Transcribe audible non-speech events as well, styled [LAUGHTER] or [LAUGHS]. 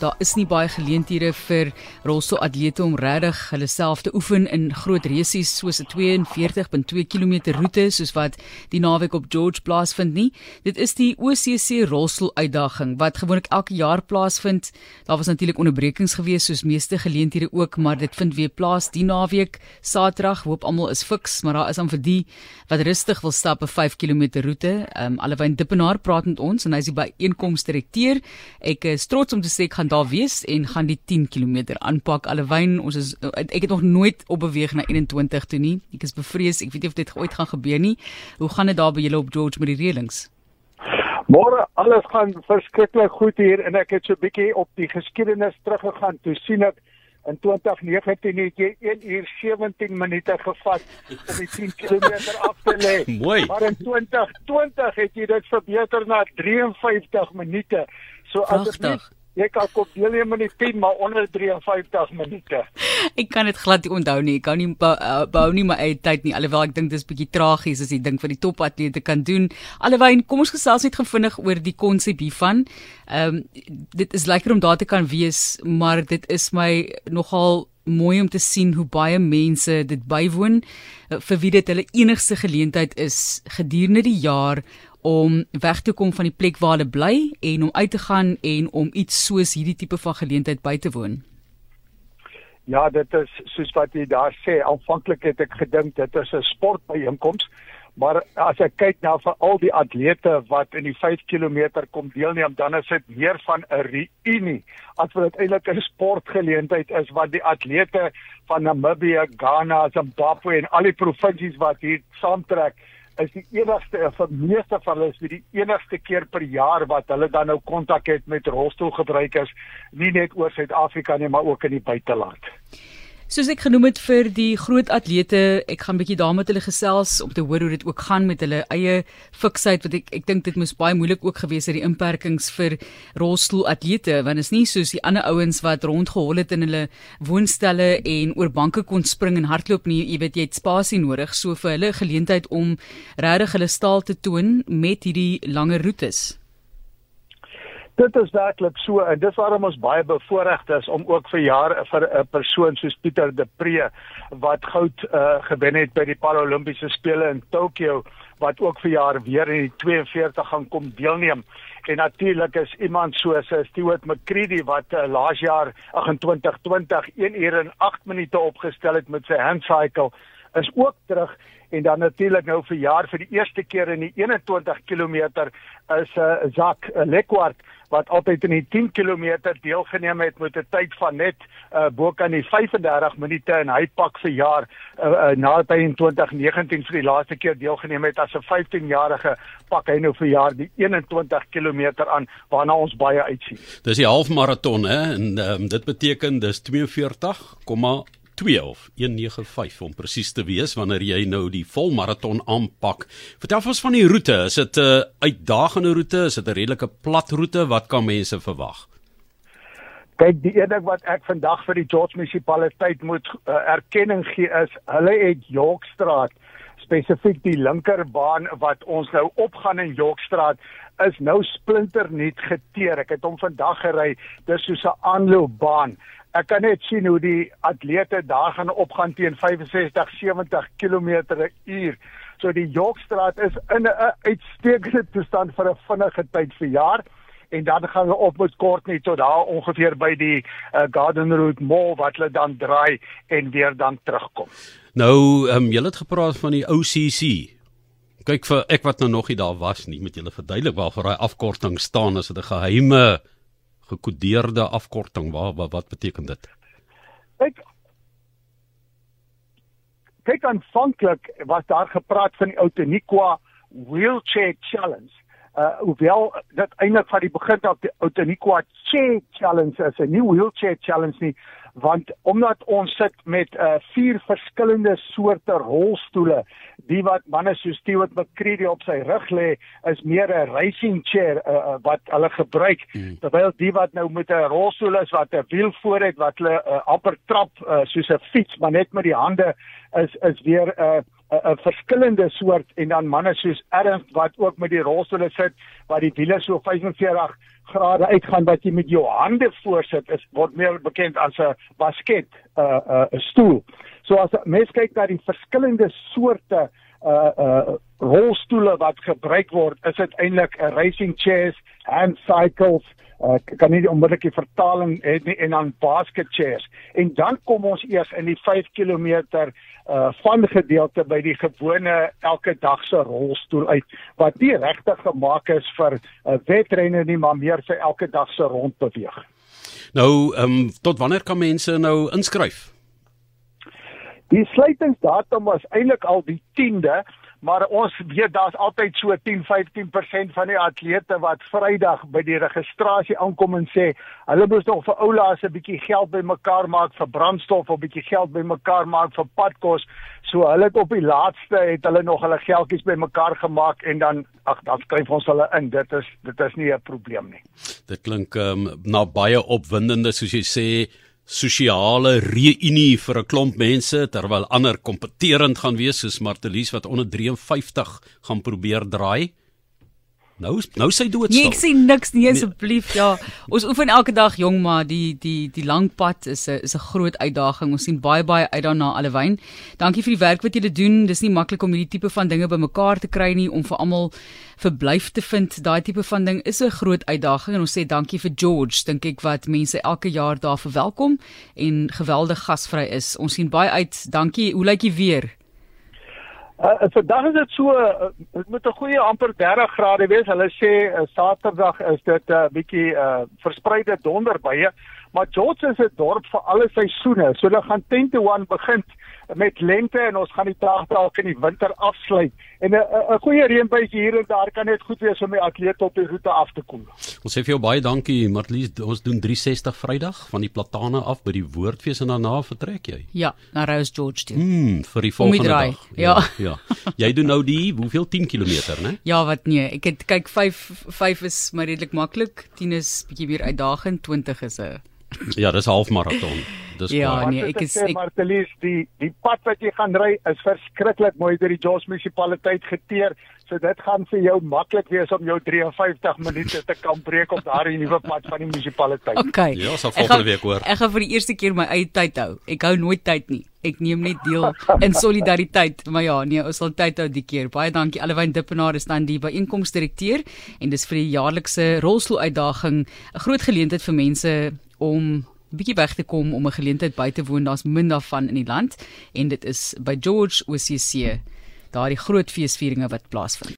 daar is nie baie geleenthede vir rolstoelatlete om regtig hulle self te oefen in groot resies soos 'n 42.2 km roete soos wat die naweek op George plaasvind nie. Dit is die OCC rolstoeluitdaging wat gewoonlik elke jaar plaasvind. Daar was natuurlik onderbrekings gewees soos meeste geleenthede ook, maar dit vind weer plaas die naweek. Saterdag hoop almal is fiks, maar daar is dan vir die wat rustig wil stap 'n 5 km roete. Ehm um, Allewyn Dippenaar praat met ons en hy is by einkoms direkteur. Ek is trots om te sê ek gaan daar wees en gaan die 10 km aanpak. Allewyn, ons is ek het nog nooit op beweeg na 21 toe nie. Ek is bevrees, ek weet nie of dit ooit gaan gebeur nie. Hoe gaan dit daar by julle op George met die reëlings? Môre alles gaan verskriklik goed hier en ek het so 'n bietjie op die geskiedenis teruggegaan. Toe sien ek in 2019 het jy 1 uur 17 minute gevat om die 10 km af te lê. [LAUGHS] Mooi. Maar in 2020 het jy dit verbeter na 53 minute. So asseblief jy kan kom deelneem in die 10 maar onder 53 minute. [LAUGHS] Ek kan dit glad nie onthou nie. Ek kan nie bou nie my eie tyd nie. Alhoewel ek dink dis bietjie tragies as jy dink vir die topatlete kan doen. Alhoewel kom ons gesels net gevindig oor die konsep hiervan. Ehm um, dit is lekker om daar te kan wees, maar dit is my nogal mooi om te sien hoe baie mense dit bywoon uh, vir wie dit hulle enigste geleentheid is gedurende die jaar om weg te kom van die plek waar hulle bly en om uit te gaan en om iets soos hierdie tipe van geleentheid by te woon. Ja, dit is soos wat jy daar sê, aanvanklik het ek gedink dit is 'n sportbyeenkoms, maar as ek kyk na vir al die atlete wat in die 5 km kom deelneem, dan is dit meer van 'n reunie as wat dit eintlik 'n sportgeleentheid is wat die atlete van Namibië, Ghana, Zimbabwe en al die provinsies wat hier saamtrek is die enigste vir meeste van hulle is dit die enigste keer per jaar wat hulle dan nou kontak het met rolstoelgebruikers nie net oor Suid-Afrika nie maar ook in die buiteland. Soos ek genoem het vir die groot atlete, ek gaan 'n bietjie daarmee met hulle gesels om te hoor hoe dit ook gaan met hulle eie fiksheid want ek ek dink dit moes baie moeilik ook gewees het die inperkings vir rolstoelatlete want is nie soos die ander ouens wat rondgehol het in hulle woonstelle en oor banke kon spring en hardloop nie, jy weet jy het spasie nodig so vir hulle geleentheid om regtig hulle staal te toon met hierdie langer roetes. Dit is werklik so en dis waarom ons baie bevoorreg is om ook vir jare vir 'n persoon soos Pieter De Pre wat goud uh, gewen het by die Paralimpiese spele in Tokio wat ook vir jaar weer in die 42 gaan kom deelneem. En natuurlik is iemand soos uh, Stuart McCready wat uh, laas jaar 2020 1 uur en 8 minute opgestel het met sy handcycle is ook terug en dan natuurlik nou vir jaar vir die eerste keer in die 21 km is 'n uh, Zak uh, Lekwart wat altyd in die 10 km deelgeneem het met 'n tyd van net uh, bo kan die 35 minute en hy pak vir jaar uh, uh, na by in 2019 vir die laaste keer deelgeneem het as 'n 15-jarige pak hy nou vir jaar die 21 km aan waarna ons baie uitsien. Dis die halfmaraton hè en um, dit beteken dis 42, 2 of 195 om presies te wees wanneer jy nou die volmaraton aanpak. Vertel ons van die roete. Is dit 'n uh, uitdagende roete? Is dit 'n redelike plat roete? Wat kan mense verwag? Kyk, die een ding wat ek vandag vir die George munisipaliteit moet uh, erkenning gee is, hulle het Yorkstraat spesifiek die linkerbaan wat ons nou opgaan in Yorkstraat is nou splinternuut geteer. Ek het hom vandag gery. Dis soos 'n aanloopbaan ek kan net sien hoe die atlete daar gaan opgaan teen 65 70 km/h. So die Yorkstraat is in 'n uitstekende toestand vir 'n vinnige tyd vir jaar en dan gaan hulle op met kort net tot daar ongeveer by die uh, Garden Route Mall wat hulle dan draai en weer dan terugkom. Nou, ehm um, julle het gepraat van die OCC. Kyk vir ek wat nou nog nie daar was nie, met julle verduidelik waarvoor daai afkorting staan as dit 'n geheime gekodeerde afkorting wat wat, wat beteken dit? Kyk kyk aanvanklik was daar gepraat van die Outeniqua wheelchair challenge. Uh hoewel dit eintlik van die begin af die Outeniqua chair challenge is, 'n nuwe wheelchair challenge nie, want omdat ons sit met uh vier verskillende soorte rolstoele die wat manne so Stewart McCready op sy rug lê is meer 'n racing chair uh, uh, wat hulle gebruik hmm. terwyl die wat nou met 'n rolstoel is wat 'n wiel voor het wat hulle uh, amper trap uh, soos 'n fiets maar net met die hande is is weer 'n uh, 'n verskillende soort en dan manne soos Ernst wat ook met die rolstoele sit wat die wiele so 45 grade uitgaan wat jy met jou hande voorsit is word meer bekend as 'n basket 'n uh, 'n uh, stoel. So as mens kyk na die verskillende soorte uh uh rolstoele wat gebruik word, is dit eintlik 'n racing chairs, hand cycles, uh, kan nie onmiddellik die vertaling het nie en dan basket chairs. En dan kom ons eers in die 5 km uh van gedeelte by die gewone elke dag se rolstoel uit wat nie regtig gemaak is vir 'n uh, wedrenne nie, maar meer vir elke dag se rondbeweeg. Nou, ehm um, tot wanneer kan mense nou inskryf? Die sluitingsdatum was eintlik al die 10de, maar ons weet daar's altyd so 10-15% van die atlete wat Vrydag by die registrasie aankom en sê hulle moet nog vir oulaas 'n bietjie geld bymekaar maak vir brandstof of bietjie geld bymekaar maak vir padkos. So hulle het op die laaste het hulle nog hulle geldjies bymekaar gemaak en dan ag dan skryf ons hulle in. Dit is dit is nie 'n probleem nie. Dit klink um, na baie opwindende soos jy sê sosiale reunie vir 'n klomp mense terwyl ander kompeterend gaan wees soos Martelies wat onder 53 gaan probeer draai. Nou nou sy doodstil. Nee, ek sien niks nie asseblief. Ja, ons oefen elke dag jong maar die die die lang pad is 'n is 'n groot uitdaging. Ons sien baie baie uit daarna allewyn. Dankie vir die werk wat julle doen. Dis nie maklik om hierdie tipe van dinge bymekaar te kry nie om vir almal verblyf te vind. Daai tipe van ding is 'n groot uitdaging en ons sê dankie vir George, dink ek wat mense elke jaar daar verwelkom en geweldig gasvry is. Ons sien baie uit. Dankie. Hoe lyk jy weer? Uh, vandag is dit so uh, dit moet 'n goeie amper 30 grade wees. Hulle sê uh, Saterdag is dit 'n uh, bietjie uh, verspreide donderbye, maar George is 'n dorp vir alle seisoene. So hulle gaan 10 to 1 begin met lente en ons gaan die traagdraak in die winter afsluit. En 'n goeie reënbuitjie hier en daar kan net goed wees om die atleet op die roete af te koel. Ons sê vir jou baie dankie, Marlies. Ons doen 360 Vrydag van die platane af by die Woordfees en daarna vertrek jy. Ja, na Rose George toe. Mm, vir die volgende dag. Ja. ja. ja. Jy doen nou die hoeveel 10 km, né? Ja, wat nee, ek het kyk 5 5 is maar redelik maklik. 10 is bietjie meer uitdagend, 20 is 'n Ja, dis halfmaraton. Dis Ja, klaar. nee, ek is ek Martelies, die die pad wat jy gaan ry is verskriklik mooi deur die Jos munisipaliteit geteer. So dit gaan vir jou maklik wees om jou 53 minute te kan breek op daardie nuwe pad van die munisipaliteit. Okay. Ja, sal volgende week hoor. Ek gaan vir die eerste keer my eie tyd hou. Ek hou nooit tyd nie. Ek neem net deel in solidariteit. Maar ja, nee, ons sal tyd hou die keer. Baie dankie Alwyn Dippenaar is dan die byeenkomsdirekteur en dis vir die jaarlikse rolstoel uitdaging 'n groot geleentheid vir mense om bietjie weg te kom om 'n geleentheid by te woon. Daar's min daarvan in die land en dit is by George OCC daardie groot feesvieringe wat plaasvind.